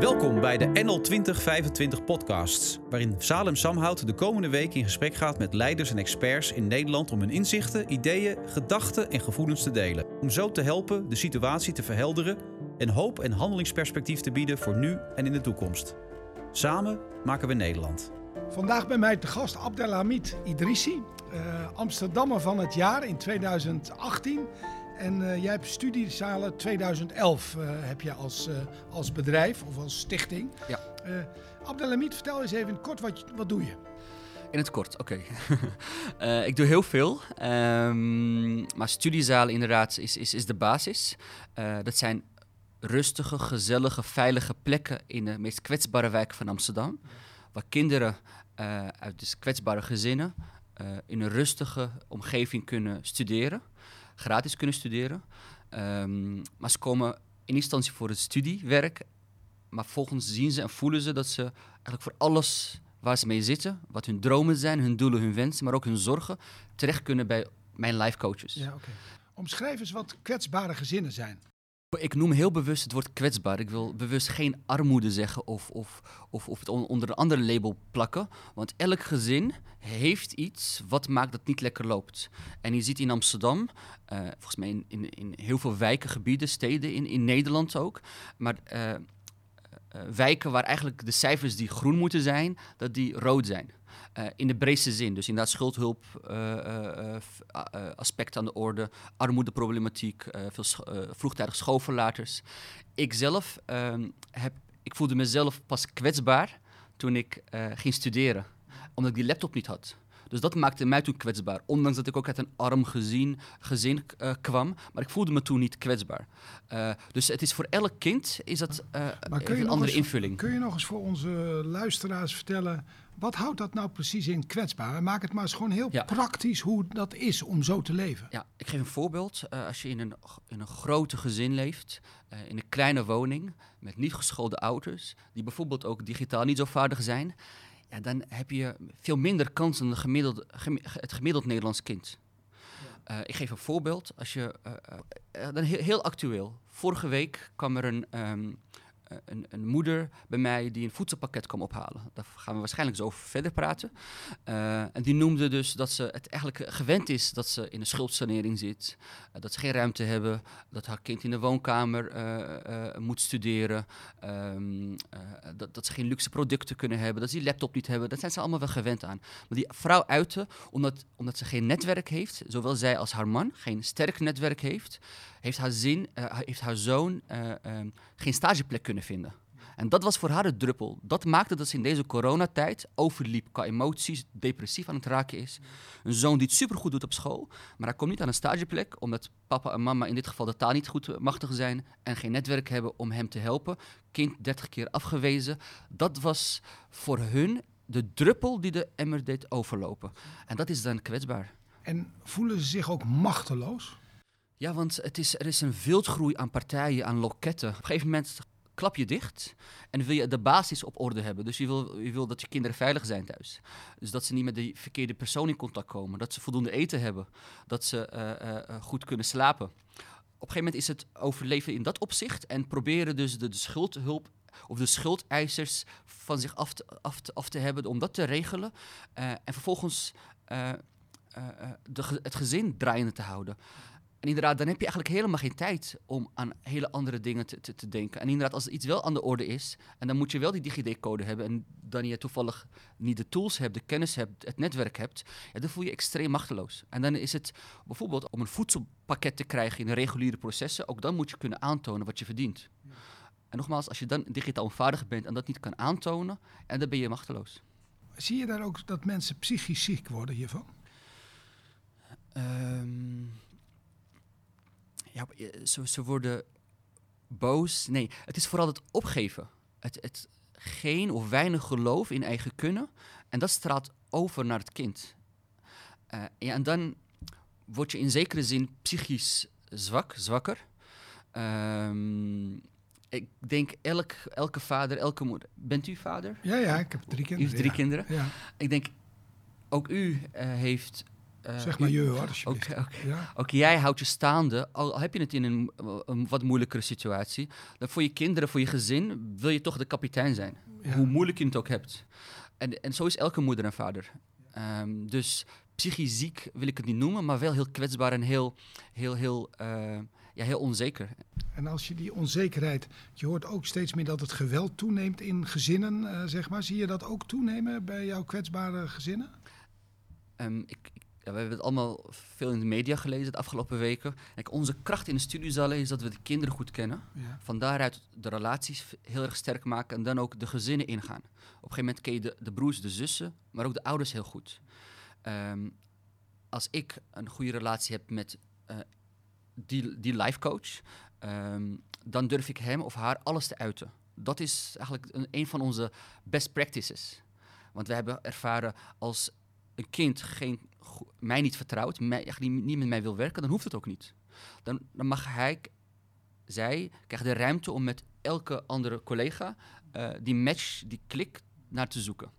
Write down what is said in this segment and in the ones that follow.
Welkom bij de NL 2025 podcasts, waarin Salem Samhout de komende week in gesprek gaat met leiders en experts in Nederland om hun inzichten, ideeën, gedachten en gevoelens te delen. Om zo te helpen de situatie te verhelderen en hoop en handelingsperspectief te bieden voor nu en in de toekomst. Samen maken we Nederland. Vandaag bij mij te gast Abdelhamid Idrissi, uh, Amsterdammer van het jaar in 2018. En uh, jij hebt studiezalen 2011 uh, heb je als, uh, als bedrijf of als stichting. Ja. Abdelhamid, vertel eens even in het kort, wat, wat doe je? In het kort, oké. Okay. ik doe heel veel. Um, maar studiezalen inderdaad is, is, is de basis. dat zijn rustige, gezellige, veilige plekken in de meest kwetsbare wijken van Amsterdam. Waar kinderen uit dus kwetsbare gezinnen in een rustige omgeving kunnen studeren gratis kunnen studeren. Um, maar ze komen in eerste instantie voor het studiewerk. Maar volgens zien ze en voelen ze dat ze eigenlijk voor alles waar ze mee zitten, wat hun dromen zijn, hun doelen, hun wensen, maar ook hun zorgen, terecht kunnen bij mijn life coaches. Ja. Omschrijf eens wat kwetsbare gezinnen zijn. Ik noem heel bewust het woord kwetsbaar. Ik wil bewust geen armoede zeggen of, of, of, of het onder een ander label plakken. Want elk gezin heeft iets wat maakt dat het niet lekker loopt. En je ziet in Amsterdam, uh, volgens mij in, in, in, heel veel wijken, gebieden, steden in, in Nederland ook. Maar uh, uh, wijken waar eigenlijk de cijfers die groen moeten zijn, dat die rood zijn. Uh, in de breedste zin. Dus inderdaad schuldhulp, uh, aan de orde, armoedeproblematiek, veel vroegtijdig schoolverlaters. Ik zelf ehm, heb, ik voelde mezelf pas kwetsbaar toen ik ging studeren, omdat ik die laptop niet had. Dus dat maakte mij toen kwetsbaar. Ondanks dat ik ook uit een arm gezin, gezin uh, kwam. Maar ik voelde me toen niet kwetsbaar. Uh, dus het is voor elk kind is dat uh, een andere eens, invulling. Kun je nog eens voor onze luisteraars vertellen... wat houdt dat nou precies in kwetsbaar? Maak het maar eens gewoon heel ja. praktisch hoe dat is om zo te leven. Ja, ik geef een voorbeeld. als je in een, in een grote gezin leeft... in een kleine woning met niet geschoolde ouders... die bijvoorbeeld ook digitaal niet zo vaardig zijn ja, dan heb je veel minder kans dan gemiddeld, het gemiddeld Nederlands kind. Ja. Uh, ik geef een voorbeeld. Als je, uh, uh, dan heel, heel, actueel. Vorige week kwam er een, um, eh, een, een, moeder bij mij die een voedselpakket kwam ophalen. Daar gaan we waarschijnlijk zo over verder praten. Uh, en die noemde dus dat ze het eigenlijk gewend is dat ze in een schuldsanering zit. Uh, dat ze geen ruimte hebben. Dat haar kind in de woonkamer moet studeren. Um, dat, dat, ze geen luxe producten kunnen hebben. Dat ze die laptop niet hebben. Dat zijn ze allemaal wel gewend aan. Maar die vrouw uitte, omdat, omdat ze geen netwerk heeft, zowel zij als haar man, geen sterk netwerk heeft, heeft haar, zin, heeft haar zoon um, geen stageplek kunnen vinden. En dat was voor haar de druppel. Dat maakte dat ze in deze coronatijd overliep qua emoties, depressief aan het raken is. Een zoon die het supergoed doet op school, maar hij komt niet aan een stageplek omdat papa en mama in dit geval de taal niet goed machtig zijn en geen netwerk hebben om hem te helpen. Kind 30 keer afgewezen. Dat was voor hun de druppel die de emmer deed overlopen. En dat is dan kwetsbaar. En voelen ze zich ook machteloos? Ja, want het is, er is een wildgroei aan partijen, aan loketten. Op een gegeven moment klap je dicht en wil je de basis op orde hebben. Dus je wil, je wil dat je kinderen veilig zijn thuis. Dus dat ze niet met de verkeerde persoon in contact komen. Dat ze voldoende eten hebben. Dat ze uh, uh, goed kunnen slapen. Op een gegeven moment is het overleven in dat opzicht en proberen dus de, de schuldhulp of de schuldeisers van zich af te, af te, af te hebben om dat te regelen. En vervolgens de, het gezin draaiende te houden. En inderdaad, dan heb je eigenlijk helemaal geen tijd om aan hele andere dingen te, te, te denken. En inderdaad, als er iets wel aan de orde is, en dan moet je wel die DigiD-code hebben, en dan je toevallig niet de tools hebt, de kennis hebt, het netwerk hebt, ja, dan voel je extreem machteloos. En dan is het bijvoorbeeld om een voedselpakket te krijgen in de reguliere processen, ook dan moet je kunnen aantonen wat je verdient. Ja. En nogmaals, als je dan digitaal onvaardig bent en dat niet kan aantonen, en dan ben je machteloos. Zie je daar ook dat mensen psychisch ziek worden hiervan? Um, ja, ze, ze worden boos. Nee, het is vooral het opgeven. Het, het geen of weinig geloof in eigen kunnen. En dat straalt over naar het kind. Uh, ja, en dan word je in zekere zin psychisch zwak, zwakker. Um, ik denk elk, elke vader, elke moeder. Bent u vader? Ja, ja, ik heb drie kinderen. U heeft drie ja. kinderen. Ja. Ik denk ook u uh, heeft eh, Zeg maar je hoor, ook, alsjeblieft. ook, Ja? ook jij houdt je staande, al heb je het in een, een wat moeilijkere situatie. Dan voor je kinderen, voor je gezin, wil je toch de kapitein zijn. Ja. Hoe moeilijk je het ook hebt. En, en zo is elke moeder en vader. Ehm, dus psychisch ziek wil ik het niet noemen, maar wel heel kwetsbaar en heel, heel, heel, eh, ja, heel onzeker. En als je die onzekerheid, je hoort ook steeds meer dat het geweld toeneemt in gezinnen, eh, zeg maar. Zie je dat ook toenemen bij jouw kwetsbare gezinnen? Ehm, ik, ik- ja, we hebben het allemaal veel in de media gelezen de afgelopen weken. Kijk, onze kracht in de studiezalen is dat we de kinderen goed kennen. Ja. Van daaruit de relaties heel erg sterk maken en dan ook de gezinnen ingaan. Op een gegeven moment ken je de, de broers, de zussen, maar ook de ouders heel goed. Ehm, als ik een goede relatie heb met eh, die, die life coach, ehm, dan durf ik hem of haar alles te uiten. Dat is eigenlijk een, een van onze best practices. Want we hebben ervaren als een kind geen, mij niet vertrouwt, mij, niet, met mij wil werken, dan hoeft het ook niet. Dan, dan mag hij, zij, krijgt de ruimte om met elke andere collega eh, die match, die klik naar te zoeken.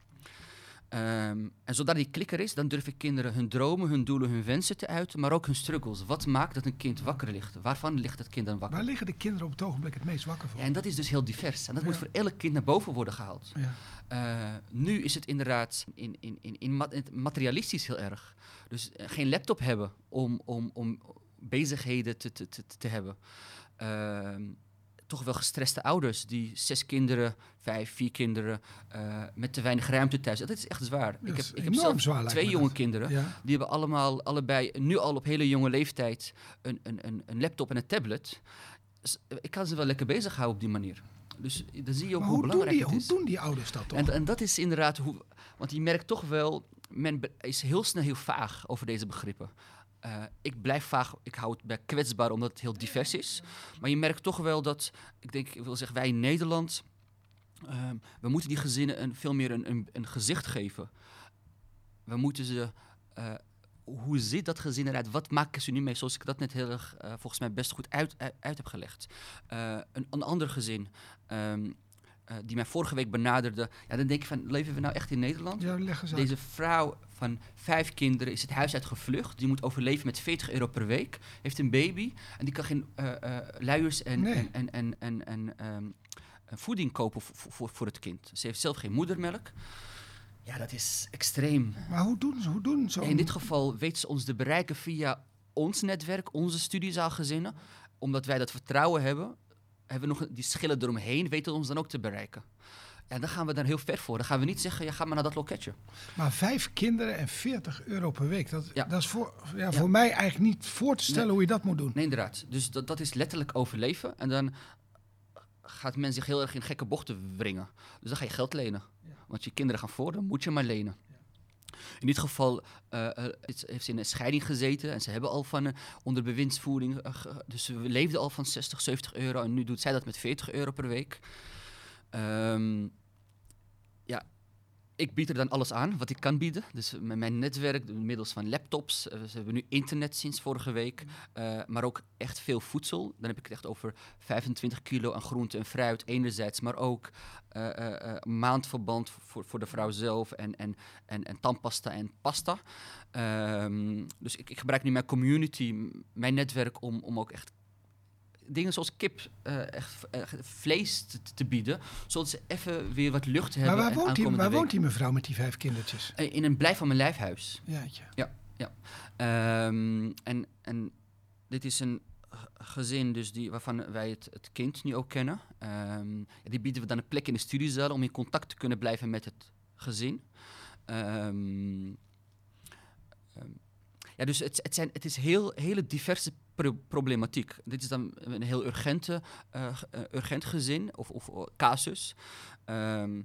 Ehm, en zodra die klik er is, dan durf ik kinderen hun dromen, hun doelen, hun wensen te uiten, maar ook hun struggles. Wat maakt dat een kind wakker ligt? Waarvan ligt het kind dan wakker? Waar liggen de kinderen op het ogenblik het meest wakker voor? Ja, en dat is dus heel divers. En dat moet voor elk kind naar boven worden gehaald. Ja. Eh, nu is het inderdaad in, in, in, in het materialistisch heel erg. Dus eh, geen laptop hebben om, om, om bezigheden te, te, te, te hebben. Ehm, toch wel gestreste ouders die zes kinderen, vijf, vier kinderen eh, met te weinig ruimte thuis. Dat is echt zwaar. Dat ik heb, ik heb zelf zwaar, twee jonge dat. kinderen. Ja. Die hebben allemaal, allebei, nu al op hele jonge leeftijd, een, een, een, een laptop en een tablet. Dus, ik kan ze wel lekker bezighouden op die manier. Dus dan zie je ook hoe hoe belangrijk die, het hoe is. doen die ouders dat toch? En, en dat is inderdaad hoe. Want je merkt toch wel. Men is heel snel heel vaag over deze begrippen. Eh, ik blijf vaag, ik hou het bij kwetsbaar omdat het heel divers is. Maar je merkt toch wel dat, ik denk, ik wil zeggen, wij in Nederland, ehm, we moeten die gezinnen een, veel meer een, een, gezicht geven. We moeten ze, eh, hoe ziet dat gezin eruit? Wat maken ze nu mee? Zoals ik dat net heel erg, eh, volgens mij best goed uit, heb gelegd. Een, een ander gezin, ehm, eh, die mij vorige week benaderde. Ja, dan denk ik van, leven we nou echt in Nederland? ja, leg eens uit. Deze vrouw van vijf kinderen is het huis uit gevlucht. Die moet overleven met 40 euro per week. Heeft een baby en die kan geen eh, luiers en, Nee. en, en, en, en, ehm, eh, voeding kopen voor, voor, voor het kind. Ze heeft zelf geen moedermelk. Ja, dat is extreem. Maar hoe doen ze? Hoe doen ze? In dit geval weet ze ons te bereiken via ons netwerk, onze studiezaalgezinnen. Omdat wij dat vertrouwen hebben, hebben we nog die schillen eromheen, weten we ons dan ook te bereiken. Ja, dan gaan we daar heel ver voor. Dan gaan we niet zeggen, ja, ga maar naar dat loketje. Maar vijf kinderen en 40 euro per week. Dat, Ja. dat is voor, ja, voor mij eigenlijk niet voor te stellen Nee. hoe je dat moet doen. Nee, inderdaad. Dus dat, dat is letterlijk overleven. En dan gaat men zich heel erg in gekke bochten wringen. Dus dan ga je geld lenen. Want je kinderen gaan voor, dan moet je maar lenen. In dit geval eh, eh, heeft ze in een scheiding gezeten en ze hebben al van eh, onder bewindsvoering, dus ze leefden al van 60, 70 euro en nu doet zij dat met 40 euro per week. Ehm, ja, ik bied er dan alles aan wat ik kan bieden. Dus met mijn netwerk, middels van laptops. eh, ze hebben nu internet sinds vorige week. eh, maar ook echt veel voedsel. Dan heb ik het echt over 25 kilo aan groente en fruit enerzijds. Maar ook eh, eh, eh, maandverband voor, voor de vrouw zelf. En, en, en, en tandpasta en pasta. Ehm, dus ik, ik gebruik nu mijn community, mijn netwerk... om, om ook echt dingen zoals kip, eh, echt vlees te, te bieden. Zodat ze even weer wat lucht hebben. Maar waar woont, die, waar woont die mevrouw met die vijf kindertjes? eh, In een blijf van mijn lijfhuis. Jaatje. Ehm, en, en dit is een gezin dus die, waarvan wij het, het kind nu ook kennen. Ehm, ja, die bieden we dan een plek in de studiezaal om in contact te kunnen blijven met het gezin. Ehm, ja, dus het, het, zijn, het is heel, hele diverse pro- problematiek. Dit is dan een heel urgente, eh, eh, urgent gezin of, of eh, casus. Ehm,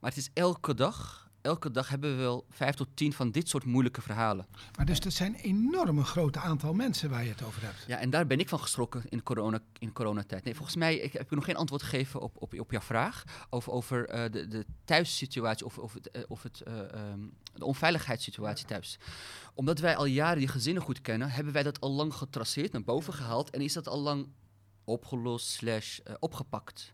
maar het is elke dag, elke dag hebben we wel vijf tot tien van dit soort moeilijke verhalen. Maar dus dat zijn enorme grote aantal mensen waar je het over hebt. Ja, en daar ben ik van geschrokken in, corona, in coronatijd. Nee, volgens mij ik heb ik nog geen antwoord gegeven op, op, op jouw vraag over, over eh, de, de thuissituatie of, of, het, eh, of het, eh, ehm, de onveiligheidssituatie thuis. Omdat wij al jaren die gezinnen goed kennen, hebben wij dat al lang getraceerd, naar boven gehaald en is dat al lang opgelost slash opgepakt.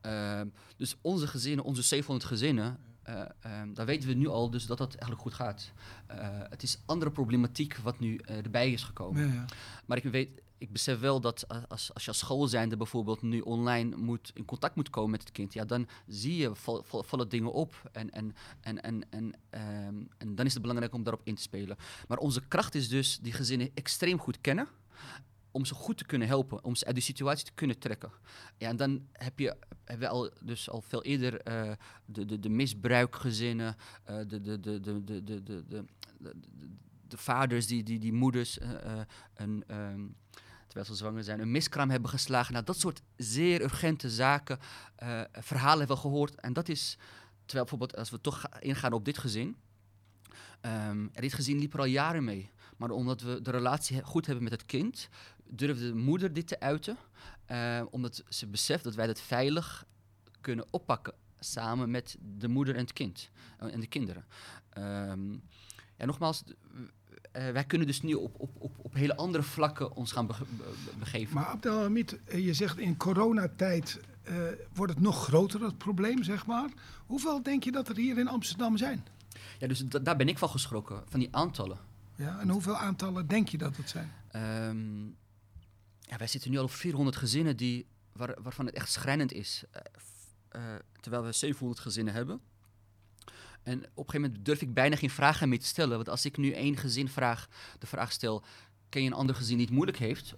Ehm, dus onze gezinnen, onze 700 gezinnen, eh, ehm, dan weten we nu al dus dat dat eigenlijk goed gaat. Eh, het is andere problematiek wat nu eh, erbij is gekomen. Ja, ja. Maar ik, weet, ik besef wel dat als, als je als school zijnde bijvoorbeeld nu online moet, in contact moet komen met het kind, ja, dan zie je val, val- vallen dingen op. En, en, en, en, en, ehm, en dan is het belangrijk om daarop in te spelen. Maar onze kracht is dus die gezinnen extreem goed kennen. Om ze goed te kunnen helpen, om ze uit die situatie te kunnen trekken. Ja, en dan heb je, hebben we al, dus al veel eerder eh, de, de, de misbruikgezinnen, eh, de, de, de, de, de, de, de, de, de, de- de vaders, die, die, die moeders, eh, een, ehm, terwijl ze zwanger zijn, een miskraam hebben geslagen. Nou, dat soort zeer urgente zaken, verhalen hebben we gehoord. En dat is, terwijl bijvoorbeeld als we toch ga- ingaan op dit gezin. en dit gezin liep er al jaren mee. Maar omdat we de relatie goed hebben met het kind, durfde de moeder dit te uiten. eh, omdat ze beseft dat wij dat veilig kunnen oppakken. Samen met de moeder en het kind. eh, en de kinderen. Ehm, ja, nogmaals, eh, wij kunnen dus nu op, op, op, op hele andere vlakken ons gaan bege- be- be- begeven. Maar Abdelhamid, je zegt in coronatijd wordt het nog groter, het probleem, zeg maar. Hoeveel denk je dat er hier in Amsterdam zijn? Ja, dus da- daar ben ik van geschrokken, van die aantallen. Ja, en hoeveel aantallen denk je dat het zijn? Ehm, ja, wij zitten nu al op 400 gezinnen die, waar, waarvan het echt schrijnend is. Eh, eh, terwijl we 700 gezinnen hebben. En op een gegeven moment durf ik bijna geen vragen meer te stellen. Want als ik nu één gezin vraag, de vraag stel... ken je een ander gezin die het moeilijk heeft?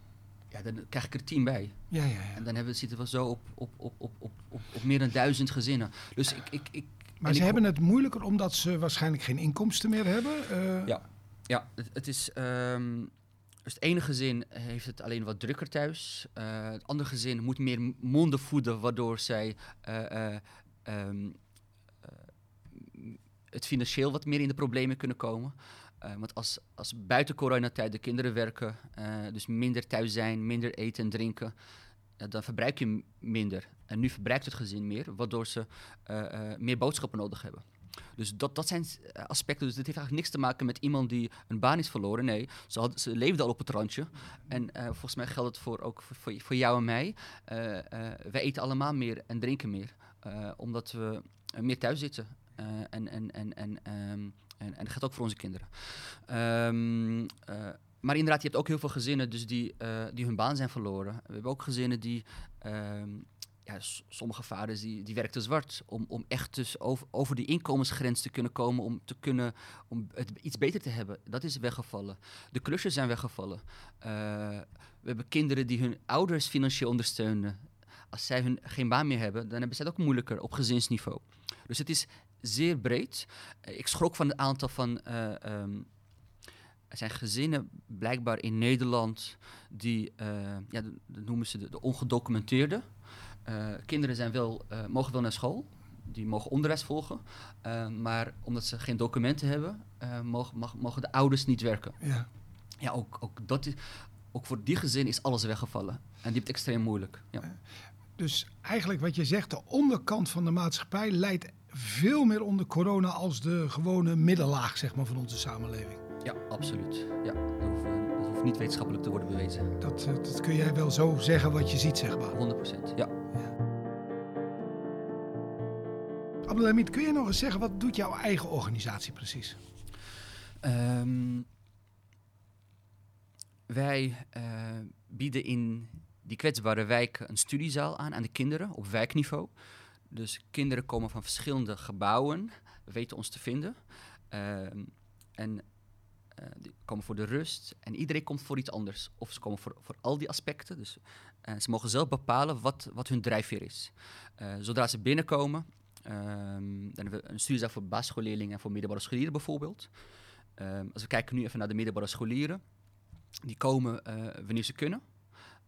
Ja, dan krijg ik er tien bij. Ja, ja, ja. En dan hebben, we- zitten we zo op, op, op, op, op, op, op meer dan duizend gezinnen. Dus ik... ik, ik Maar ze ik- hebben het moeilijker omdat ze waarschijnlijk geen inkomsten meer hebben. eh, Ja. Ja, het, is. ehm, dus het ene gezin heeft het alleen wat drukker thuis. Eh, het andere gezin moet meer monden voeden, waardoor zij eh, eh, ehm, eh, het financieel wat meer in de problemen kunnen komen. Want als, als buiten coronatijd de kinderen werken, dus minder thuis zijn, minder eten en drinken, dan verbruik je minder. En nu verbruikt het gezin meer, waardoor ze meer boodschappen nodig hebben. Dus dat, dat zijn eh, aspecten. Dus dit heeft eigenlijk niks te maken met iemand die een baan is verloren. Nee, ze, had, ze leefde al op het randje. En eh, volgens mij geldt het voor, ook voor- voor, jou en mij. Eh, wij eten allemaal meer en drinken meer. omdat we meer thuis zitten. En, en, en, en, ehm, en, en dat gaat ook voor onze kinderen. Ehm, eh, maar inderdaad, je hebt ook heel veel gezinnen dus die, die hun baan zijn verloren. We hebben ook gezinnen die... ja, sommige vaders die, die werkten zwart om, om echt dus over, over die inkomensgrens te kunnen komen, om, te kunnen, om iets beter te hebben. Dat is weggevallen. De klusjes zijn weggevallen. Eh, we hebben kinderen die hun ouders financieel ondersteunen. Als zij hun, geen baan meer hebben, dan hebben zij het ook moeilijker op gezinsniveau. Dus het is zeer breed. Eh, ik schrok van het aantal van... eh, ehm, er zijn gezinnen blijkbaar in Nederland die, ja, dat noemen ze de, de ongedocumenteerde. Eh, kinderen zijn wel, eh, mogen wel naar school, die mogen onderwijs volgen. eh, maar omdat ze geen documenten hebben, mogen, mag- mogen de ouders niet werken. ja. Ja, ook, ook, dat is, ook voor die gezin is alles weggevallen. En die heeft het extreem moeilijk. Ja, Dus eigenlijk wat je zegt, de onderkant van de maatschappij leidt veel meer onder corona als de gewone middellaag zeg maar, van onze samenleving. ja absoluut. Ja, dat, hoeft, dat hoeft niet wetenschappelijk te worden bewezen. Dat, dat kun jij wel zo zeggen wat je ziet, zeg maar. 100%. Ja. Abdelhamid, kun je nog eens zeggen, wat doet jouw eigen organisatie precies? Ehm, wij eh, bieden in die kwetsbare wijken een studiezaal aan aan de kinderen op wijkniveau. Dus kinderen komen van verschillende gebouwen, weten ons te vinden. Ehm, en eh, die komen voor de rust. En iedereen komt voor iets anders. Of ze komen voor, voor al die aspecten. Dus eh, ze mogen zelf bepalen wat, wat hun drijfveer is. Eh, zodra ze binnenkomen, ehm, dan hebben we een studiezaal voor basisschoolleerlingen en voor middelbare scholieren bijvoorbeeld. Ehm, als we kijken nu even naar de middelbare scholieren, die komen eh, wanneer ze kunnen.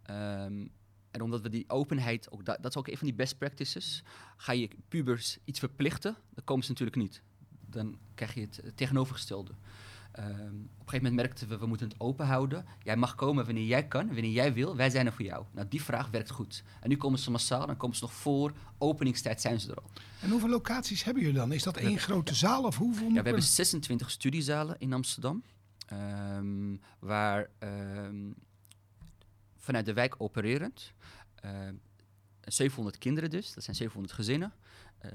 Ehm, en omdat we die openheid, ook da- dat is ook een van die best practices, ga je pubers iets verplichten, dan komen ze natuurlijk niet. Dan krijg je het tegenovergestelde. Ehm, op een gegeven moment merkten we, we moeten het open houden. Jij mag komen wanneer jij kan, wanneer jij wil. Wij zijn er voor jou. Nou, die vraag werkt goed. En nu komen ze massaal, dan komen ze nog voor openingstijd zijn ze er al. En hoeveel locaties hebben jullie dan? Is dat één grote zaal of hoeveel? Ja, we hebben 26 studiezalen in Amsterdam. ehm, waar ehm, vanuit de wijk opererend. ehm, 700 kinderen dus, dat zijn 700 gezinnen. eh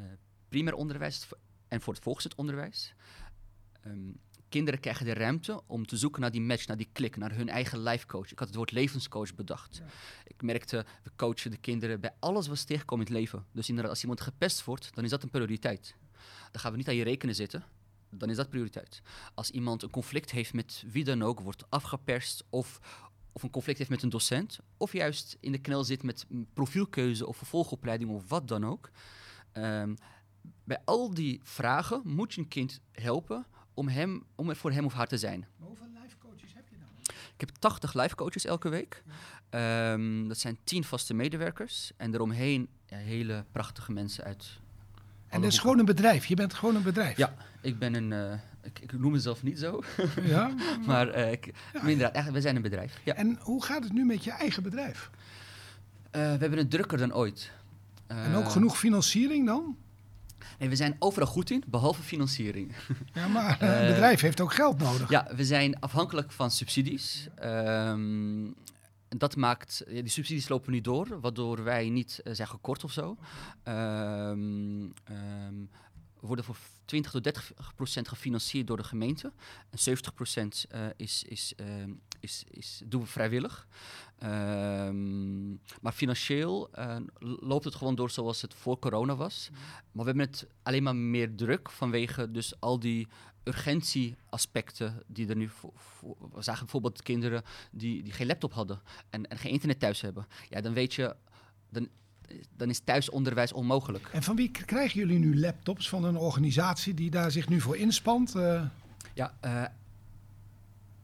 primair onderwijs, en voor het voortgezet onderwijs. Kinderen krijgen de ruimte om te zoeken naar die match, naar die klik, naar hun eigen life coach. Ik had het woord levenscoach bedacht. Ik merkte, we coachen de kinderen bij alles wat ze tegenkomen in het leven. Dus inderdaad, als iemand gepest wordt, dan is dat een prioriteit. Dan gaan we niet aan je rekenen zitten. Dan is dat prioriteit. Als iemand een conflict heeft met wie dan ook, wordt afgeperst of, of een conflict heeft met een docent, of juist in de knel zit met profielkeuze of vervolgopleiding of wat dan ook. Ehm, bij al die vragen moet je een kind helpen om, hem, om er voor hem of haar te zijn. Hoeveel life coaches heb je dan? Ik heb 80 live coaches elke week. Ehm, dat zijn 10 vaste medewerkers. En eromheen ja, hele prachtige mensen uit. En dat is gewoon een bedrijf. Je bent gewoon een bedrijf. Ja, ik ben een. eh, ik, ik noem mezelf niet zo, ja. maar eh, ik, maar inderdaad, echt, we zijn een bedrijf. Ja. En hoe gaat het nu met je eigen bedrijf? Eh, we hebben het drukker dan ooit. En ook genoeg financiering dan? Nee, we zijn overal goed in, behalve financiering. Ja, maar een Eh, bedrijf heeft ook geld nodig. Ja, we zijn afhankelijk van subsidies. Ehm, en dat maakt, ja, die subsidies lopen nu door, waardoor wij niet eh, zijn gekort of zo. We worden voor 20 tot 30 procent gefinancierd door de gemeente. En 70 procent eh, is, is, is, is, doen we vrijwillig. Ehm, maar financieel eh, loopt het gewoon door zoals het voor corona was. Maar we hebben het alleen maar meer druk vanwege dus al die urgentieaspecten die er nu voor, voor- we zagen bijvoorbeeld kinderen die, die geen laptop hadden en, en geen internet thuis hebben. Ja, dan weet je, dan, dan is thuisonderwijs onmogelijk. En van wie krijgen jullie nu laptops? Van een organisatie die daar zich nu voor inspant? Eh, Ja, eh,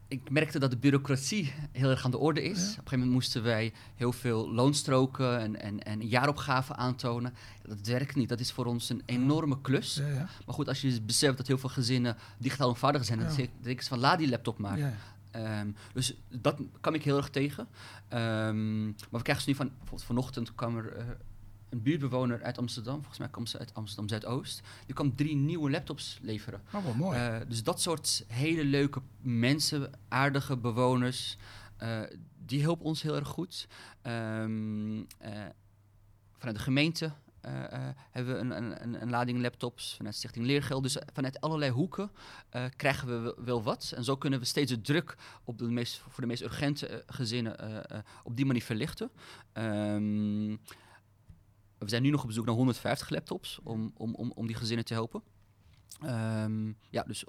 ik merkte dat de bureaucratie heel erg aan de orde is. Op een gegeven moment moesten wij heel veel loonstroken en, en, en jaaropgaven aantonen. Dat werkt niet. Dat is voor ons een enorme klus. ja, ja. Maar goed, als je beseft dat heel veel gezinnen digitaal onvaardig zijn, dan denk ik van laat die laptop maar. Ehm, dus dat kan ik heel erg tegen. Ehm, maar we krijgen ze nu van, bijvoorbeeld vanochtend kwam er eh, een buurtbewoner uit Amsterdam, volgens mij komt ze uit Amsterdam Zuidoost, die kwam drie nieuwe laptops leveren. Oh, wel mooi. Eh, dus dat soort hele leuke mensen, aardige bewoners, eh, die helpen ons heel erg goed. Ehm, eh, vanuit de gemeente hebben we een, een, een, lading laptops, vanuit Stichting Leergeld. Dus vanuit allerlei hoeken krijgen we wel- wat. En zo kunnen we steeds de druk op de meest, voor de meest urgente gezinnen op die manier verlichten. Ehm, we zijn nu nog op bezoek naar 150 laptops om, om, om, om die gezinnen te helpen. Ehm, ja, dus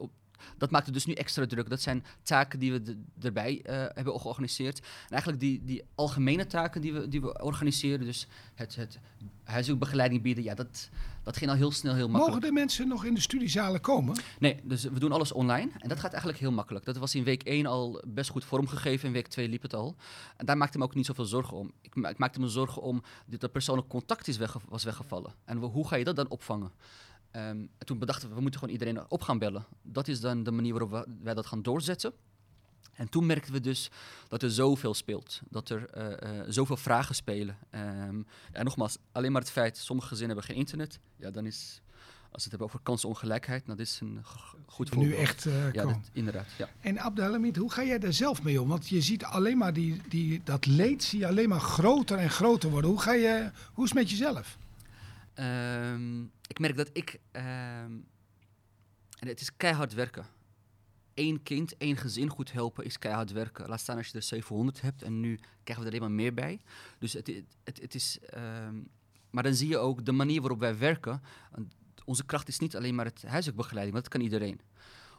dat maakt het dus nu extra druk. Dat zijn taken die we erbij eh, hebben georganiseerd. En eigenlijk die, die algemene taken die we, die we organiseren, dus het, het huishoudbegeleiding bieden, ja, dat, dat ging al heel snel heel makkelijk. Mogen de mensen nog in de studiezalen komen? Nee, dus we doen alles online en dat gaat eigenlijk heel makkelijk. Dat was in week 1 al best goed vormgegeven, in week 2 liep het al. En daar maakte ik me ook niet zoveel zorgen om. Ik, ma- ik maakte me zorgen om dat persoonlijk contact is wegge- was weggevallen. En we- hoe ga je dat dan opvangen? Ehm, en toen bedachten we, we moeten gewoon iedereen op gaan bellen. Dat is dan de manier waarop wij dat gaan doorzetten. En toen merkten we dus dat er zoveel speelt. Dat er eh, eh, zoveel vragen spelen. Ehm, en nogmaals, alleen maar het feit, sommige gezinnen hebben geen internet. Ja, dan is, als we het hebben over kansenongelijkheid, dat is een goed voorbeeld. Nu echt eh, Ja, dat, inderdaad. Ja. En Abdelhamid, hoe ga jij daar zelf mee om? Want je ziet alleen maar die, die, dat leed zie je alleen maar groter en groter worden. Hoe, ga je, hoe is het met jezelf? Ehm, ik merk dat ik. ehm, en het is keihard werken. Eén kind, één gezin goed helpen is keihard werken. Laat staan als je er 700 hebt en nu krijgen we er alleen maar meer bij. Dus het, het, het, is. ehm, maar dan zie je ook de manier waarop wij werken. Onze kracht is niet alleen maar het huiselijk begeleiding, want dat kan iedereen.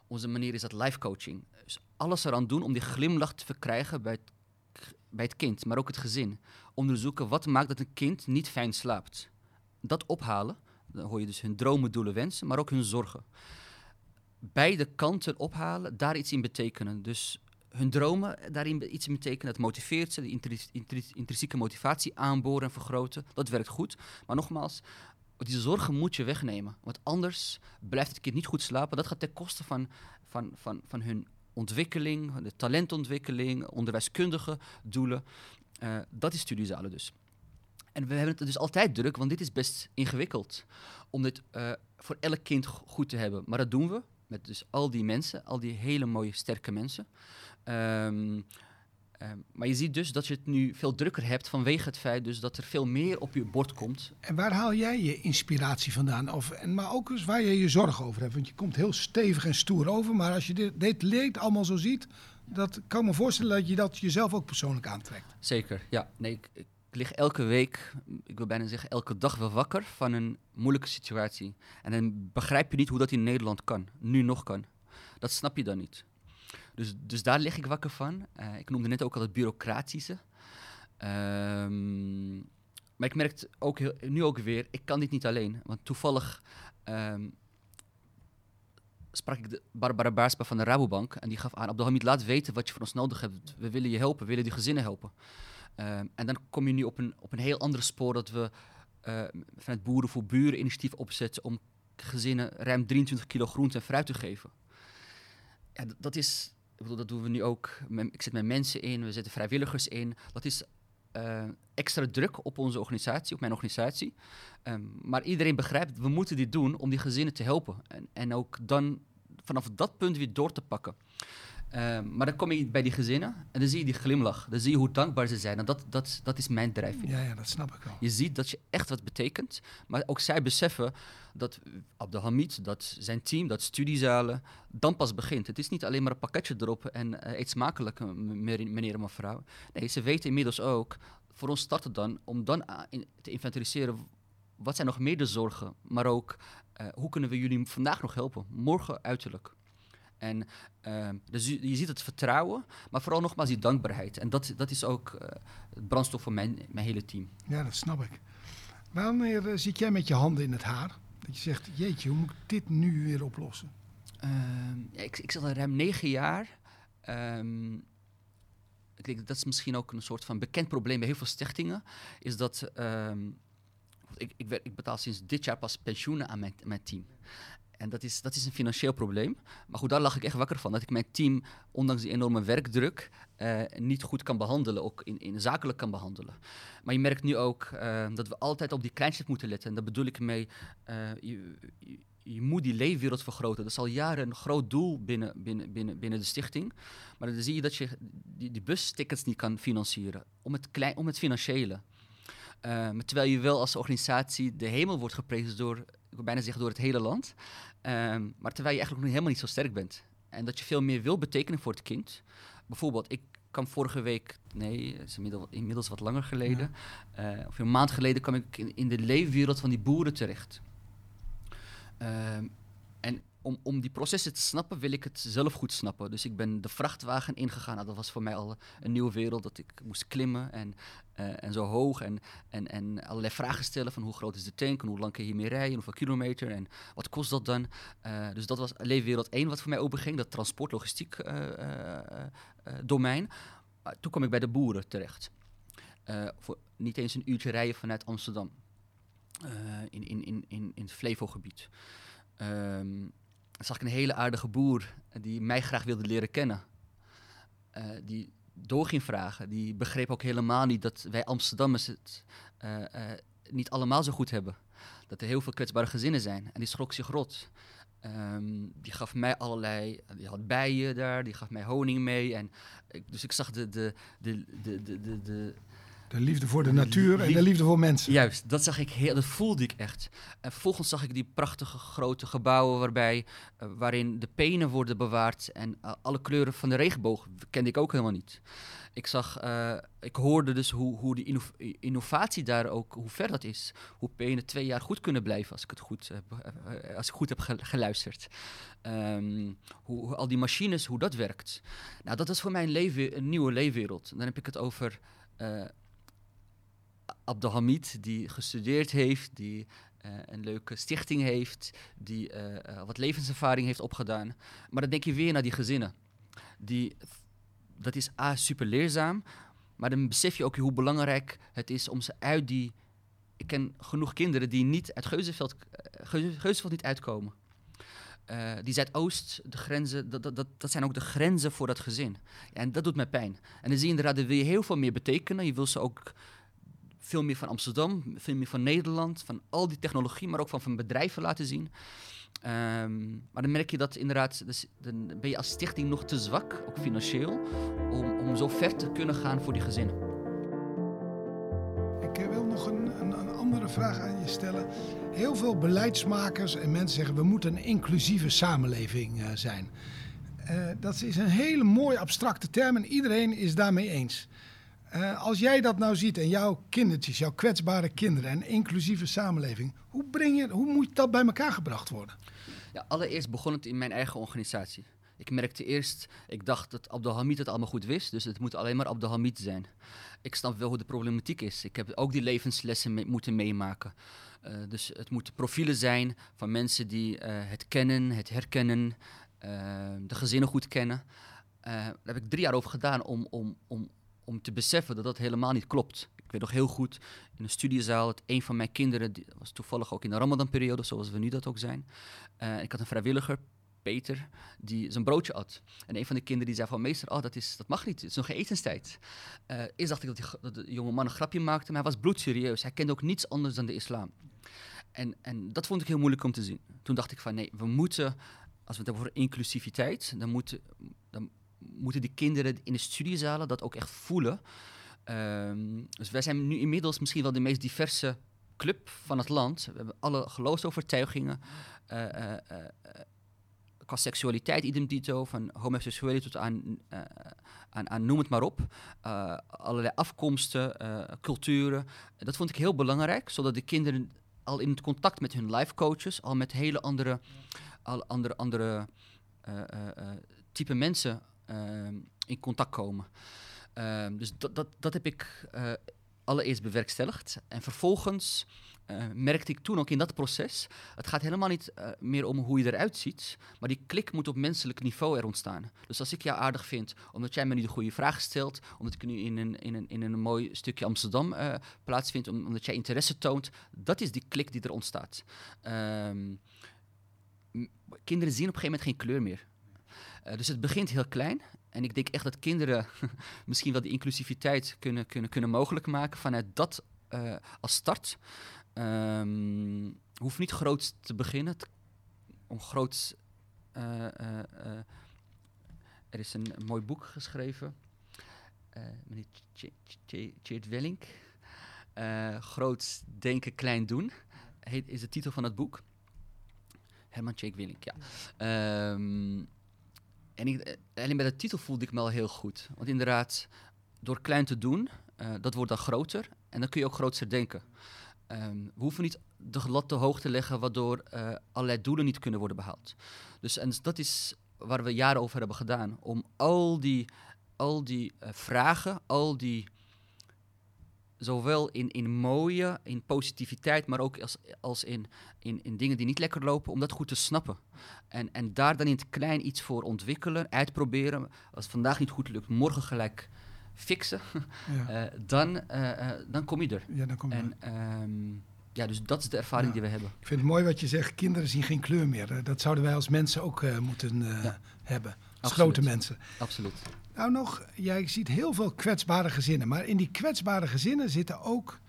Onze manier is dat life coaching. Dus alles eraan doen om die glimlach te verkrijgen bij het, bij het kind, maar ook het gezin. Onderzoeken wat maakt dat een kind niet fijn slaapt dat ophalen. Dan hoor je dus hun dromen, doelen, wensen, maar ook hun zorgen. Beide kanten ophalen, daar iets in betekenen. Dus hun dromen, daarin iets in betekenen. Dat motiveert ze, die intrinsieke motivatie aanboren en vergroten. Dat werkt goed. Maar nogmaals, die zorgen moet je wegnemen. Want anders blijft het kind niet goed slapen. Dat gaat ten koste van, van, van, van hun ontwikkeling, de talentontwikkeling, onderwijskundige doelen. Eh, dat is studiezalen dus. En we hebben het dus altijd druk, want dit is best ingewikkeld. Om dit eh, voor elk kind go- goed te hebben. Maar dat doen we met dus al die mensen, al die hele mooie, sterke mensen. Ehm, Ehm, maar je ziet dus dat je het nu veel drukker hebt vanwege het feit dus dat er veel meer op je bord komt. En waar haal jij je inspiratie vandaan? Of, en, maar ook eens waar je je zorgen over hebt. Want je komt heel stevig en stoer over. Maar als je dit, dit leed allemaal zo ziet, dat kan me voorstellen dat je dat jezelf ook persoonlijk aantrekt. Zeker, ja. Nee, ik, ik lig elke week, ik wil bijna zeggen elke dag wel wakker van een moeilijke situatie. En dan begrijp je niet hoe dat in Nederland kan, nu nog kan. Dat snap je dan niet. Dus, dus daar lig ik wakker van. Uh, ik noemde net ook al het bureaucratische. Um, maar ik merk ook nu ook weer, ik kan dit niet alleen. Want toevallig um, sprak ik de Barbara Baarspa van de Rabobank. En die gaf aan, Abdelhamid, laat weten wat je van ons nodig hebt. We willen je helpen, we willen die gezinnen helpen. Um, en dan kom je nu op een, op een heel ander spoor dat we uh, vanuit Boeren voor Buren initiatief opzetten om gezinnen ruim 23 kilo groente en fruit te geven. Ja, dat is, ik bedoel, dat doen we nu ook. Ik zet mijn mensen in, we zetten vrijwilligers in. Dat is uh, extra druk op onze organisatie, op mijn organisatie. Maar iedereen begrijpt, we moeten dit doen om die gezinnen te helpen. En, en ook dan vanaf dat punt weer door te pakken. Um, maar dan kom je bij die gezinnen en dan zie je die glimlach. Dan zie je hoe dankbaar ze zijn. En dat, dat, dat is mijn drijfveer. Ja, ja, dat snap ik wel. Je ziet dat je echt wat betekent. Maar ook zij beseffen dat Abdelhamid, dat zijn team, dat studiezalen, dan pas begint. Het is niet alleen maar een pakketje erop en uh, eet smakelijk, meneer en mevrouw. Nee, ze weten inmiddels ook, voor ons start het dan, om dan te inventariseren wat zijn nog meer de zorgen, maar ook uh, hoe kunnen we jullie vandaag nog helpen, morgen uiterlijk. En uh, dus je, je, ziet het vertrouwen, maar vooral nogmaals die dankbaarheid. En dat, dat is ook uh, het brandstof voor mijn, mijn hele team. Ja, dat snap ik. Wanneer uh, zit jij met je handen in het haar? Dat je zegt, jeetje, hoe moet ik dit nu weer oplossen? Ehm, ja, ik, ik zit al ruim negen jaar. Um, ik denk dat is misschien ook een soort van bekend probleem bij heel veel stichtingen. Is dat um, ik, ik, ik, betaal sinds dit jaar pas pensioenen aan mijn, mijn team. En dat is, dat is een financieel probleem. Maar goed, daar lag ik echt wakker van. Dat ik mijn team, ondanks die enorme werkdruk, uh, niet goed kan behandelen. Ook in, in zakelijk kan behandelen. Maar je merkt nu ook uh, dat we altijd op die kleinste moeten letten. En daar bedoel ik mee, je, je, je, moet die leefwereld vergroten. Dat is al jaren een groot doel binnen, binnen, binnen, binnen de stichting. Maar dan zie je dat je die, die bustickets niet kan financieren. Om het, klein, om het financiële. terwijl je wel als organisatie de hemel wordt geprezen door ik wil bijna zeggen door het hele land. Um, maar terwijl je eigenlijk nog helemaal niet zo sterk bent. En dat je veel meer wil betekenen voor het kind. Bijvoorbeeld, ik kwam vorige week, nee, het is inmiddels, inmiddels wat langer geleden, ja. uh, of een maand geleden kwam ik in, in, de leefwereld van die boeren terecht. Um, en om, om die processen te snappen, wil ik het zelf goed snappen. Dus ik ben de vrachtwagen ingegaan. Nou, dat was voor mij al een nieuwe wereld. Dat ik moest klimmen en, uh, en zo hoog. En, en, en allerlei vragen stellen van hoe groot is de tank en hoe lang kun je hiermee rijden, hoeveel kilometer en wat kost dat dan. Uh, dus dat was leefwereld 1 wat voor mij openging, dat transportlogistiek uh, domein. toen kwam ik bij de boeren terecht. voor niet eens een uurtje rijden vanuit Amsterdam. in, in, in, in, in het Flevogebied. Um, zag ik een hele aardige boer die mij graag wilde leren kennen. Uh, die door ging vragen. Die begreep ook helemaal niet dat wij Amsterdammers het uh, uh, niet allemaal zo goed hebben. Dat er heel veel kwetsbare gezinnen zijn. En die schrok zich rot. Um, die gaf mij allerlei, die had bijen daar, die gaf mij honing mee. En dus ik zag de, de, de, de, de, de liefde voor de natuur en de liefde voor mensen. Juist, dat zag ik heel, dat voelde ik echt. En vervolgens zag ik die prachtige grote gebouwen waarbij, uh, waarin de penen worden bewaard en uh, alle kleuren van de regenboog kende ik ook helemaal niet. Ik zag, uh, ik hoorde dus hoe, hoe die inno innovatie daar ook, hoe ver dat is. Hoe penen twee jaar goed kunnen blijven, als ik het goed, als ik goed heb geluisterd. Um, hoe, hoe, al die machines, hoe dat werkt. Nou, dat is voor mij een, leven, een nieuwe leefwereld. Dan heb ik het over Abdelhamid, die gestudeerd heeft, die uh, een leuke stichting heeft, die uh, uh, wat levenservaring heeft opgedaan. Maar dan denk je weer naar die gezinnen. Die, dat is A, super leerzaam, maar dan besef je ook hoe belangrijk het is om ze uit die... Ik ken genoeg kinderen die niet uit Geuzenveld, Geuzenveld niet uitkomen. Uh, die Zuidoost, de grenzen, dat, dat, dat zijn ook de grenzen voor dat gezin. En dat doet mij pijn. En dan zie je inderdaad, dan wil je heel veel meer betekenen. Je wil ze ook veel meer van Amsterdam, veel meer van Nederland, van al die technologie, maar ook van, van bedrijven laten zien. Ehm, maar dan merk je dat inderdaad, dus, dan ben je als stichting nog te zwak, ook financieel, om, om zo ver te kunnen gaan voor die gezinnen. Ik eh, wil nog een, een, een andere vraag aan je stellen. Heel veel beleidsmakers en mensen zeggen we moeten een inclusieve samenleving uh, zijn. Uh, dat is een hele mooie abstracte term en iedereen is daarmee eens. Uh, als jij dat nou ziet en jouw kindertjes, jouw kwetsbare kinderen en inclusieve samenleving, hoe, breng je, hoe moet dat bij elkaar gebracht worden? Ja, allereerst begon het in mijn eigen organisatie. Ik merkte eerst, ik dacht dat Abdelhamid het allemaal goed wist, dus het moet alleen maar Abdelhamid zijn. Ik snap wel hoe de problematiek is. Ik heb ook die levenslessen moeten meemaken. Uh, dus het moeten profielen zijn van mensen die uh, het kennen, het herkennen, de gezinnen goed kennen. daar heb ik drie jaar over gedaan om, om, om, om te beseffen dat dat helemaal niet klopt. Ik weet nog heel goed in een studiezaal dat een van mijn kinderen, die was toevallig ook in de Ramadan-periode, zoals we nu dat ook zijn. Uh, ik had een vrijwilliger, Peter, die zijn broodje at. En een van de kinderen die zei van meester, oh, dat, is, dat mag niet, het is nog etenstijd. Uh, eerst dacht ik dat, die, de jonge man een grapje maakte, maar hij was bloedserieus. Hij kende ook niets anders dan de islam. En, en dat vond ik heel moeilijk om te zien. Toen dacht ik van nee, we moeten, als we het hebben over inclusiviteit, dan moeten, dan moeten die kinderen in de studiezalen dat ook echt voelen. Um, dus wij zijn nu inmiddels misschien wel de meest diverse club van het land. We hebben alle geloofsovertuigingen. Uh, uh, qua seksualiteit, idem dito, van homoseksualiteit tot aan, aan, aan, noem het maar op. allerlei afkomsten, culturen. Dat vond ik heel belangrijk, zodat de kinderen al in contact met hun life coaches, al met hele andere, al andere, andere type mensen in contact komen. Um, dus dat, dat, dat heb ik uh, allereerst bewerkstelligd. En vervolgens uh, merkte ik toen ook in dat proces, het gaat helemaal niet uh, meer om hoe je eruit ziet, maar die klik moet op menselijk niveau er ontstaan. Dus als ik jou aardig vind, omdat jij me nu de goede vraag stelt, omdat ik nu in een, in een, in een mooi stukje Amsterdam uh, plaatsvind, omdat jij interesse toont, dat is die klik die er ontstaat. Um, kinderen zien op een gegeven moment geen kleur meer. Dus het begint heel klein en ik denk echt dat kinderen misschien wel die inclusiviteit kunnen, kunnen, kunnen mogelijk maken vanuit dat uh, als start. Um, hoeft niet groot te beginnen. om groot. Uh, er is een, een, mooi boek geschreven. meneer Tjeerd Wellink. groot denken, klein doen. Heet, is de titel van het boek. Herman Tjeerd Wellink, ja. Um, en eh, alleen bij de titel voelde ik me al heel goed. Want inderdaad, door klein te doen, uh, dat wordt dan groter. En dan kun je ook groter denken. Um, we hoeven niet de lat te hoog te leggen, waardoor uh, allerlei doelen niet kunnen worden behaald. Dus en dat is waar we jaren over hebben gedaan. Om al die, al die vragen, al die zowel in, in mooie, in positiviteit, maar ook als, als in, in, in dingen die niet lekker lopen, om dat goed te snappen. En, en daar dan in het klein iets voor ontwikkelen, uitproberen. Als het vandaag niet goed lukt, morgen gelijk fixen. Ja. uh, dan, uh, dan kom je er. Ja, dan kom je en, um, ja, dus dat is de ervaring ja. die we hebben. Ik vind het mooi wat je zegt, kinderen zien geen kleur meer. Dat zouden wij als mensen ook uh, moeten ja. hebben. Absoluut. grote mensen. Absoluut. Nou nog, jij ziet heel veel kwetsbare gezinnen. Maar in die kwetsbare gezinnen zitten ook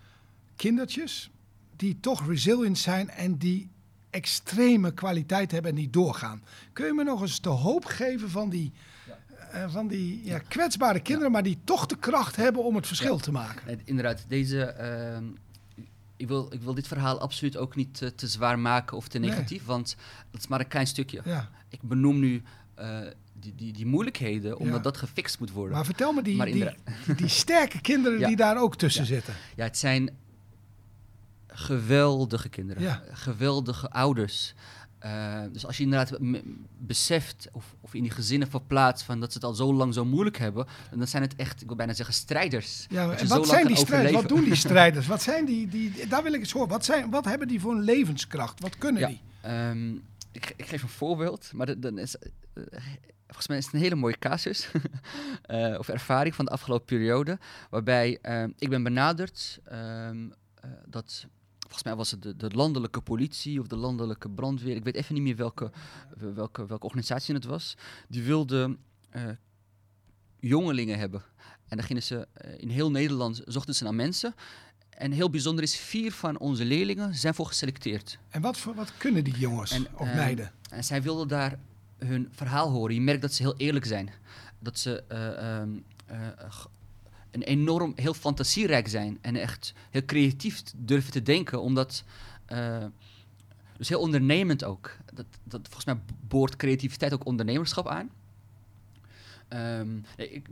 kindertjes die toch resilient zijn en die extreme kwaliteit hebben en die doorgaan. Kun je me nog eens de hoop geven van die, ja. uh, van die ja, kwetsbare kinderen, ja. maar die toch de kracht hebben om het verschil te maken? Inderdaad, deze... Uh, ik wil, ik wil dit verhaal absoluut ook niet te zwaar maken of te negatief, nee. want dat is maar een klein stukje. Ik benoem nu uh, die, die, die moeilijkheden, omdat ja. dat gefixt moet worden. Maar vertel me, die, maar die, die, die, sterke kinderen ja. die daar ook tussen ja. zitten. Ja, het zijn geweldige kinderen, geweldige ouders. Uh, dus als je inderdaad beseft of, of, in die gezinnen verplaatst van dat ze het al zo lang zo moeilijk hebben, dan zijn het echt, ik wil bijna zeggen, strijders. Ja, en wat zijn die strijders? Wat doen die strijders? wat zijn die, die, daar wil ik eens horen. Wat, zijn, wat hebben die voor een levenskracht? Wat kunnen die? Um, ik, geef een voorbeeld, maar dan is, uh, volgens mij is het een hele mooie casus uh, of ervaring van de afgelopen periode, waarbij uh, ik ben benaderd um, dat volgens mij was het de, de, landelijke politie of de landelijke brandweer, ik weet even niet meer welke, welke, welke organisatie het was, die wilde jongelingen hebben. En dan gingen ze in heel Nederland zochten ze naar mensen en heel bijzonder is, vier van onze leerlingen zijn voor geselecteerd. En wat, voor, wat kunnen die jongens En, of ehm, meiden? En zij wilden daar hun verhaal horen. Je merkt dat ze heel eerlijk zijn. Dat ze eh, ehm, eh, een enorm, heel fantasierijk zijn. En echt heel creatief durven te denken. Omdat, eh, dus heel ondernemend ook. Dat, dat, volgens mij boort creativiteit ook ondernemerschap aan. Ehm, ik,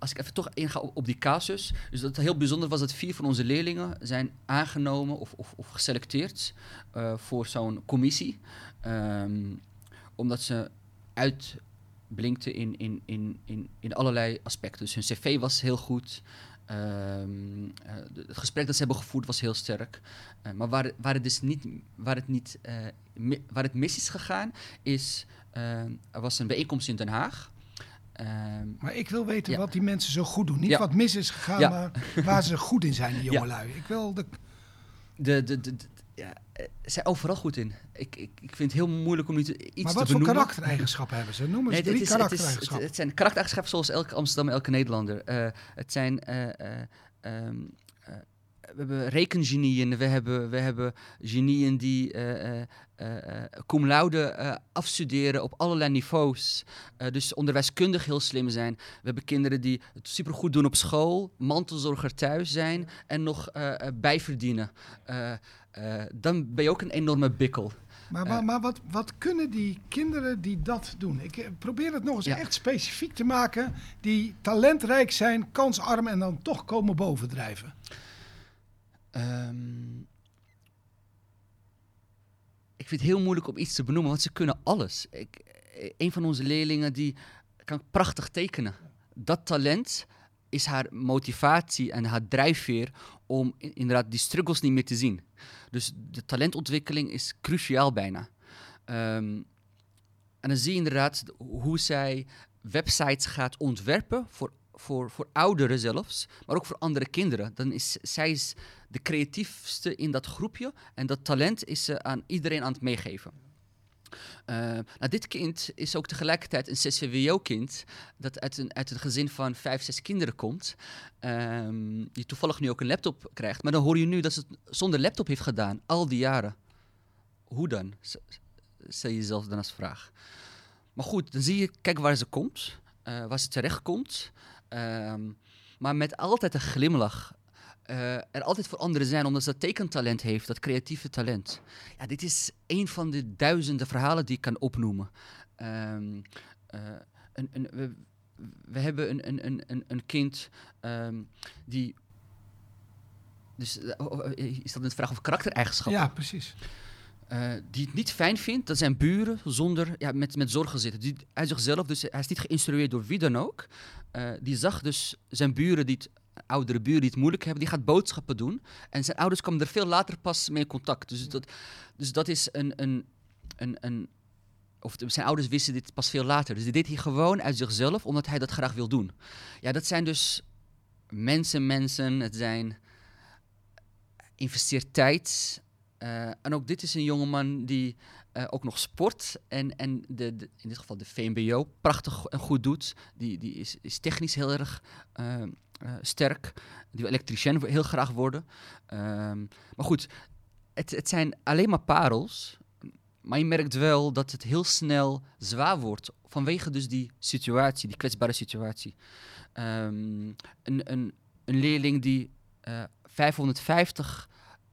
als ik even toch inga op, op die casus. Dus dat heel bijzonder was dat vier van onze leerlingen zijn aangenomen of, of, of geselecteerd eh, voor zo'n commissie. Ehm, omdat ze uitblinkten in, in, in, in, in allerlei aspecten. Dus hun cv was heel goed. Ehm, eh, het gesprek dat ze hebben gevoerd was heel sterk. Eh, maar waar, waar het dus niet, waar het niet waar het mis is gegaan, is eh, er was een bijeenkomst in Den Haag. Ehm, Maar ik wil weten ja. wat die mensen zo goed doen. Niet Ja. wat mis is gegaan, Ja. maar waar ze goed in zijn, die jongelui. Ik wil de... de, de, de, de- ja, eh, ze zijn overal goed in. Ik, ik, ik vind het heel moeilijk om nu te, iets Maar wat voor benoemen. karaktereigenschappen hebben ze? Noem eens Nee, drie dit is- het, is, het, zijn karaktereigenschappen zoals elke Amsterdam, elke Nederlander. Eh, het zijn eh, eh, ehm, eh, we hebben rekengenieën, we hebben, we hebben genieën die eh, cum laude afstuderen op allerlei niveaus. Dus onderwijskundig heel slim zijn. We hebben kinderen die het supergoed doen op school, mantelzorger thuis zijn en nog bijverdienen. Dan ben je ook een enorme bikkel. Maar, maar, maar wat, wat kunnen die kinderen die dat doen? Ik probeer het nog eens Ja. echt specifiek te maken. Die talentrijk zijn, kansarm en dan toch komen bovendrijven. Ehm, ik vind het heel moeilijk om iets te benoemen, want ze kunnen alles. Ik, eh, een van onze leerlingen die kan prachtig tekenen. Dat talent is haar motivatie en haar drijfveer om inderdaad die struggles niet meer te zien. Dus de talentontwikkeling is cruciaal bijna. Ehm, en dan zie je inderdaad hoe zij websites gaat ontwerpen voor, voor, voor ouderen zelfs, maar ook voor andere kinderen. Dan is zij is de creatiefste in dat groepje en dat talent is ze aan iedereen aan het meegeven. Eh, nou, dit kind is ook tegelijkertijd een CCWO-kind dat uit een, uit een gezin van vijf, zes kinderen komt, ehm, die toevallig nu ook een laptop krijgt. Maar dan hoor je nu dat ze het zonder laptop heeft gedaan, al die jaren. Hoe dan? Stel je jezelf dan als vraag. Maar goed, dan zie je, kijk waar ze komt, eh, waar ze terecht komt. Ehm, maar met altijd een glimlach. Eh, er altijd voor anderen zijn, omdat ze dat tekentalent heeft, dat creatieve talent. Ja, dit is een van de duizenden verhalen die ik kan opnoemen. Ehm, eh, een, een, we, hebben een, een, een, een, een kind ehm, die. Dus eh, oh, oh, is dat een vraag over karaktereigenschappen? Ja, precies. Eh, die het niet fijn vindt dat zijn buren zonder, ja, met, met zorgen zitten. Die, hij zichzelf, dus hij is niet geïnstrueerd door wie dan ook. Eh, die zag dus zijn buren, die oudere buren die het moeilijk hebben, die gaat boodschappen doen. En zijn ouders kwamen er veel later pas mee in contact. Dus dat, dus dat is een, een, een, een of zijn ouders wisten dit pas veel later. Dus die deed hij gewoon uit zichzelf, omdat hij dat graag wil doen. Ja, dat zijn dus mensen, mensen. Het zijn investeert tijd. Eh, en ook dit is een jongeman die eh, ook nog sport en, en de, in dit geval de VMBO prachtig en goed doet. Die, die is, is technisch heel erg eh, sterk. Die wil elektricien heel graag worden. Ehm, maar goed, het, het zijn alleen maar parels. Maar je merkt wel dat het heel snel zwaar wordt vanwege dus die situatie, die kwetsbare situatie. Ehm, een, een, een leerling die eh 550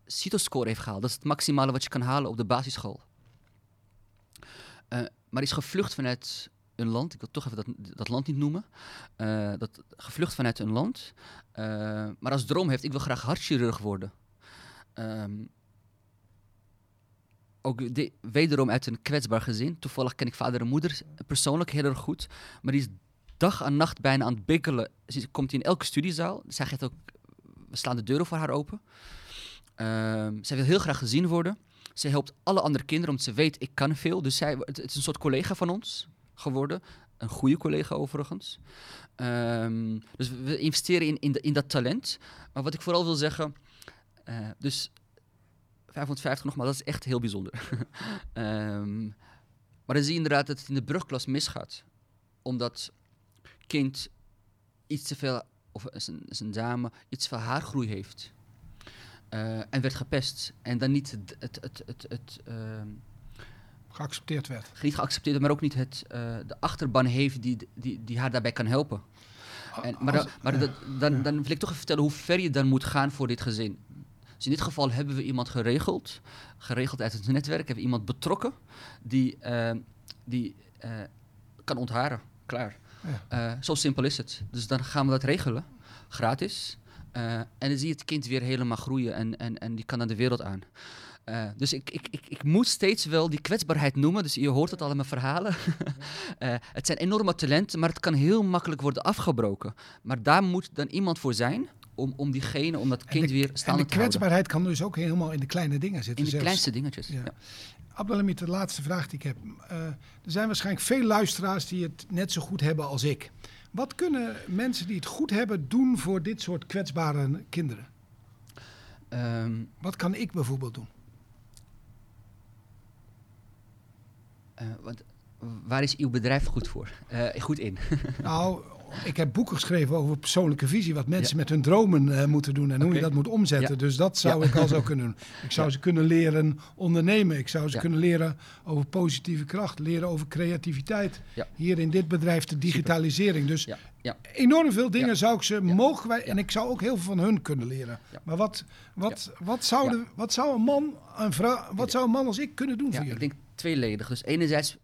CITO-score heeft gehaald. Dat is het maximale wat je kan halen op de basisschool. Eh, maar is gevlucht vanuit een land, ik wil toch even dat, dat land niet noemen. Eh, dat, gevlucht vanuit een land. eh, maar als droom heeft, ik wil graag hartchirurg worden. Ehm, ook de- wederom uit een kwetsbaar gezin. Toevallig ken ik vader en moeder persoonlijk heel erg goed. Maar die is dag en nacht bijna aan het bikkelen. Ze komt in elke studiezaal. Zij geeft ook, we slaan de deuren voor haar open. Ehm, zij wil heel graag gezien worden. Ze helpt alle andere kinderen, omdat ze weet, ik kan veel. Dus zij, het, is een soort collega van ons geworden. Een goede collega overigens. Ehm, dus we- investeren in, in, in dat talent. Maar wat ik vooral wil zeggen... eh, dus 550 nogmaals, dat is echt heel bijzonder. Ehm, maar dan zie je inderdaad dat het in de brugklas misgaat. Omdat kind iets te veel, of is een, is een dame, iets te veel haargroei heeft. Eh, en werd gepest. En dan niet het, het, het, het, het ehm, Geaccepteerd werd. niet geaccepteerd, maar ook niet het, eh, de achterban heeft die, die, die haar daarbij kan helpen. En, maar Als- maar ja. dat- dan, dan wil ik toch even vertellen hoe ver je dan moet gaan voor dit gezin. Dus in dit geval hebben we iemand geregeld, geregeld uit het netwerk, hebben we iemand betrokken die, eh, die eh, kan ontharen. Klaar. Ja. Zo simpel is het. Dus dan gaan we dat regelen, gratis. Eh, en dan zie je het kind weer helemaal groeien en, en, en die kan naar de wereld aan. Eh, dus ik, ik, ik, ik moet steeds wel die kwetsbaarheid noemen. Dus je hoort het al in mijn verhalen. Eh, het zijn enorme talenten, maar het kan heel makkelijk worden afgebroken. Maar daar moet dan iemand voor zijn om, om diegene, om dat En kind de- weer En staande de te houden. kwetsbaarheid kan dus ook helemaal in de kleine dingen zitten. In de zelfs. kleinste dingetjes. Ja. Ja. Abdelhamid, de laatste vraag die ik heb. Er zijn waarschijnlijk veel luisteraars die het net zo goed hebben als ik. Wat kunnen mensen die het goed hebben doen voor dit soort kwetsbare kinderen? Ehm, Wat kan ik bijvoorbeeld doen? eh, wat, waar is uw bedrijf goed voor? Eh, goed in. Nou, ik heb boeken geschreven over persoonlijke visie, wat mensen Ja. met hun dromen eh, moeten doen en hoe je dat moet omzetten. Ja. Dus dat zou ik al zo kunnen doen. Ik zou ze kunnen leren ondernemen. Ik zou ze kunnen leren over positieve kracht, leren over creativiteit. Hier in dit bedrijf de digitalisering. Dus enorm veel dingen zou ik ze mogen wij, en ik zou ook heel veel van hun kunnen leren. Maar wat, wat, wat, zou de, wat zou een man, een vrouw, wat zou een man als ik kunnen doen Ja, voor ik denk tweeledig. Dus enerzijds,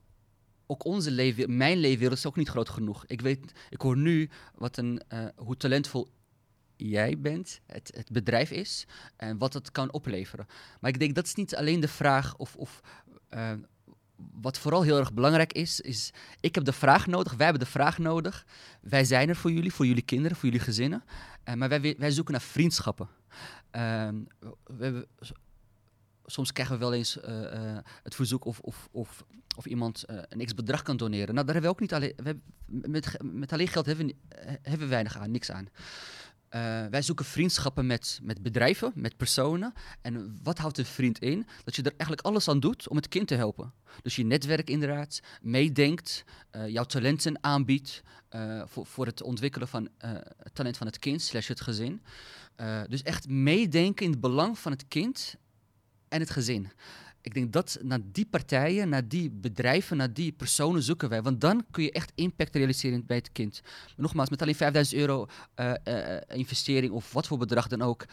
ook onze leven, mijn leefwereld is ook niet groot genoeg. Ik weet, ik hoor nu wat een, eh, hoe talentvol jij bent, het, het bedrijf is en wat het kan opleveren. Maar ik denk dat is niet alleen de vraag of, of eh, wat vooral heel erg belangrijk is, is ik heb de vraag nodig, wij hebben de vraag nodig. Wij zijn er voor jullie, voor jullie kinderen, voor jullie gezinnen. Eh, maar wij, wij zoeken naar vriendschappen. Ehm, we hebben, soms krijgen we wel eens het verzoek of, of, of, of iemand eh, een x-bedrag kan doneren. Nou, daar hebben we ook niet alleen... We met, met alleen geld hebben we, eh, hebben we weinig aan, niks aan. Eh, wij zoeken vriendschappen met, met bedrijven, met personen. En wat houdt een vriend in? Dat je er eigenlijk alles aan doet om het kind te helpen. Dus je netwerk inderdaad, meedenkt, jouw talenten aanbiedt voor, voor het ontwikkelen van het talent van het kind slash het gezin. Dus echt meedenken in het belang van het kind en het gezin. Ik denk dat naar die partijen, naar die bedrijven, naar die personen zoeken wij. Want dan kun je echt impact realiseren bij het kind. Nogmaals, met alleen 5000 euro eh, eh, investering of wat voor bedrag dan ook.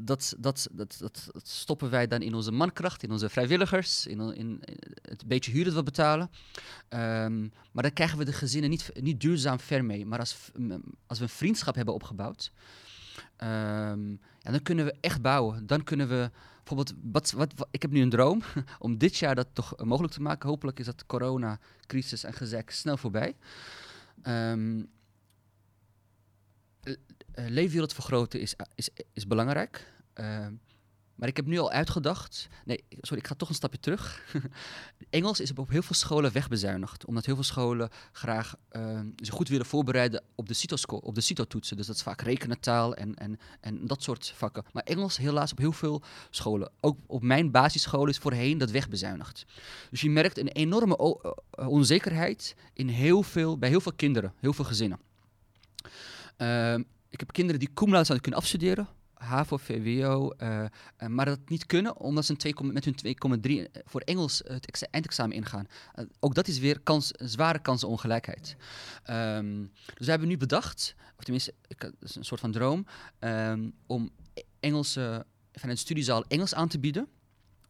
Dat, dat, dat, dat, stoppen wij dan in onze mankracht, in onze vrijwilligers, in, in, in het beetje huur dat we betalen. Ehm, maar dan krijgen we de gezinnen niet, niet duurzaam ver mee. Maar als, als we een vriendschap hebben opgebouwd, ehm, dan kunnen we echt bouwen. Dan kunnen we bijvoorbeeld, wat, wat, ik heb nu een droom om dit jaar dat toch mogelijk te maken. Hopelijk is dat coronacrisis en gezeik snel voorbij. Ehm, le- eh, leefwereld vergroten is, is, is belangrijk. Ehm, maar ik heb nu al uitgedacht. Nee, sorry, ik ga toch een stapje terug. Engels is op heel veel scholen wegbezuinigd. Omdat heel veel scholen graag ehm, zich goed willen voorbereiden op de CITO-sco- op de CITO-toetsen. Dus dat is vaak rekenentaal en, en, en dat soort vakken. Maar Engels helaas op heel veel scholen. Ook op mijn basisschool is voorheen dat wegbezuinigd. Dus je merkt een enorme eh, onzekerheid in heel veel, bij heel veel kinderen, heel veel gezinnen. Ehm, ik heb kinderen die cum zouden kunnen afstuderen. HAVO, VWO, eh, eh, maar dat niet kunnen omdat ze een 2, met hun 2,3 voor Engels het ex- eindexamen ingaan. Eh, ook dat is weer kans, zware kansenongelijkheid. Ehm, dus we hebben nu bedacht, of tenminste, ik, dat is een soort van droom, ehm, om E- Engelse, vanuit de studiezaal Engels aan te bieden.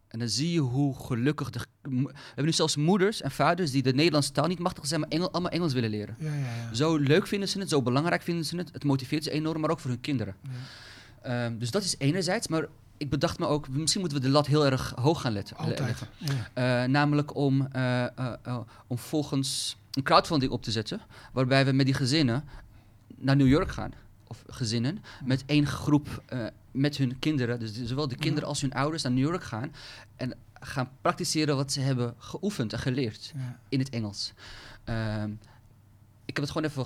En dan zie je hoe gelukkig de. We hebben nu zelfs moeders en vaders die de Nederlandse taal niet machtig zijn, maar Engel, allemaal Engels willen leren. Ja, ja, ja. Zo leuk vinden ze het, zo belangrijk vinden ze het. Het motiveert ze enorm, maar ook voor hun kinderen. Ehm, dus dat is enerzijds. Maar ik bedacht me ook, misschien moeten we de lat heel erg hoog gaan letten. Altijd. leggen. Ja. Eh, namelijk om, eh, eh, om volgens een crowdfunding op te zetten. Waarbij we met die gezinnen naar New York gaan. Of gezinnen. Met één groep met hun kinderen. Dus zowel de kinderen als hun ouders naar New York gaan. En gaan praktiseren wat ze hebben geoefend en geleerd Ja. in het Engels. Ehm, ik heb het gewoon even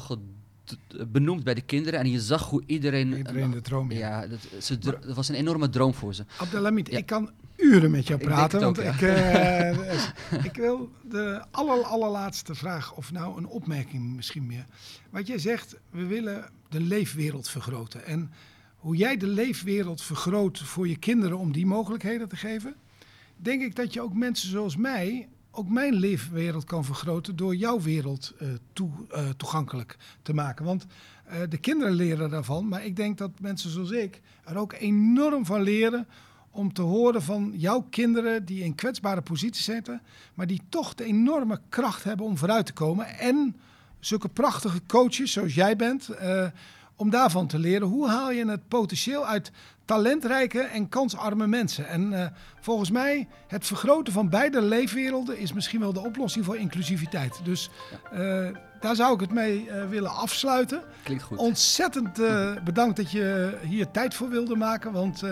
benoemd bij de kinderen. En je zag hoe iedereen... Iedereen de droom. Ja. dat, ze, dro- dat was een enorme droom voor ze. Abdelhamid, Ja. ik kan uren met jou Ik praten. ook, want ik, eh, ik wil de aller, allerlaatste vraag, of nou een opmerking misschien meer. Wat jij zegt, we willen de leefwereld vergroten. En hoe jij de leefwereld vergroot voor je kinderen om die mogelijkheden te geven, denk ik dat je ook mensen zoals mij ook mijn leefwereld kan vergroten door jouw wereld uh, toe, uh, toegankelijk te maken. Want uh, de kinderen leren daarvan, maar ik denk dat mensen zoals ik er ook enorm van leren om te horen van jouw kinderen die in kwetsbare posities zitten, maar die toch de enorme kracht hebben om vooruit te komen. En zulke prachtige coaches zoals jij bent, om daarvan te leren. Hoe haal je het potentieel uit talentrijke en kansarme mensen? En uh, volgens mij, het vergroten van beide leefwerelden is misschien wel de oplossing voor inclusiviteit. Dus uh, daar zou ik het mee uh, willen afsluiten. Klinkt goed. Ontzettend bedankt dat je hier tijd voor wilde maken. Want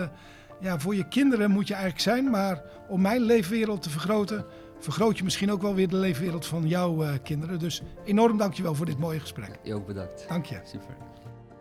ja, voor je kinderen moet je eigenlijk zijn. Maar om mijn leefwereld te vergroten, vergroot je misschien ook wel weer de leefwereld van jouw kinderen. Dus enorm dankjewel voor dit mooie gesprek. Je ook bedankt. Dank je. Super.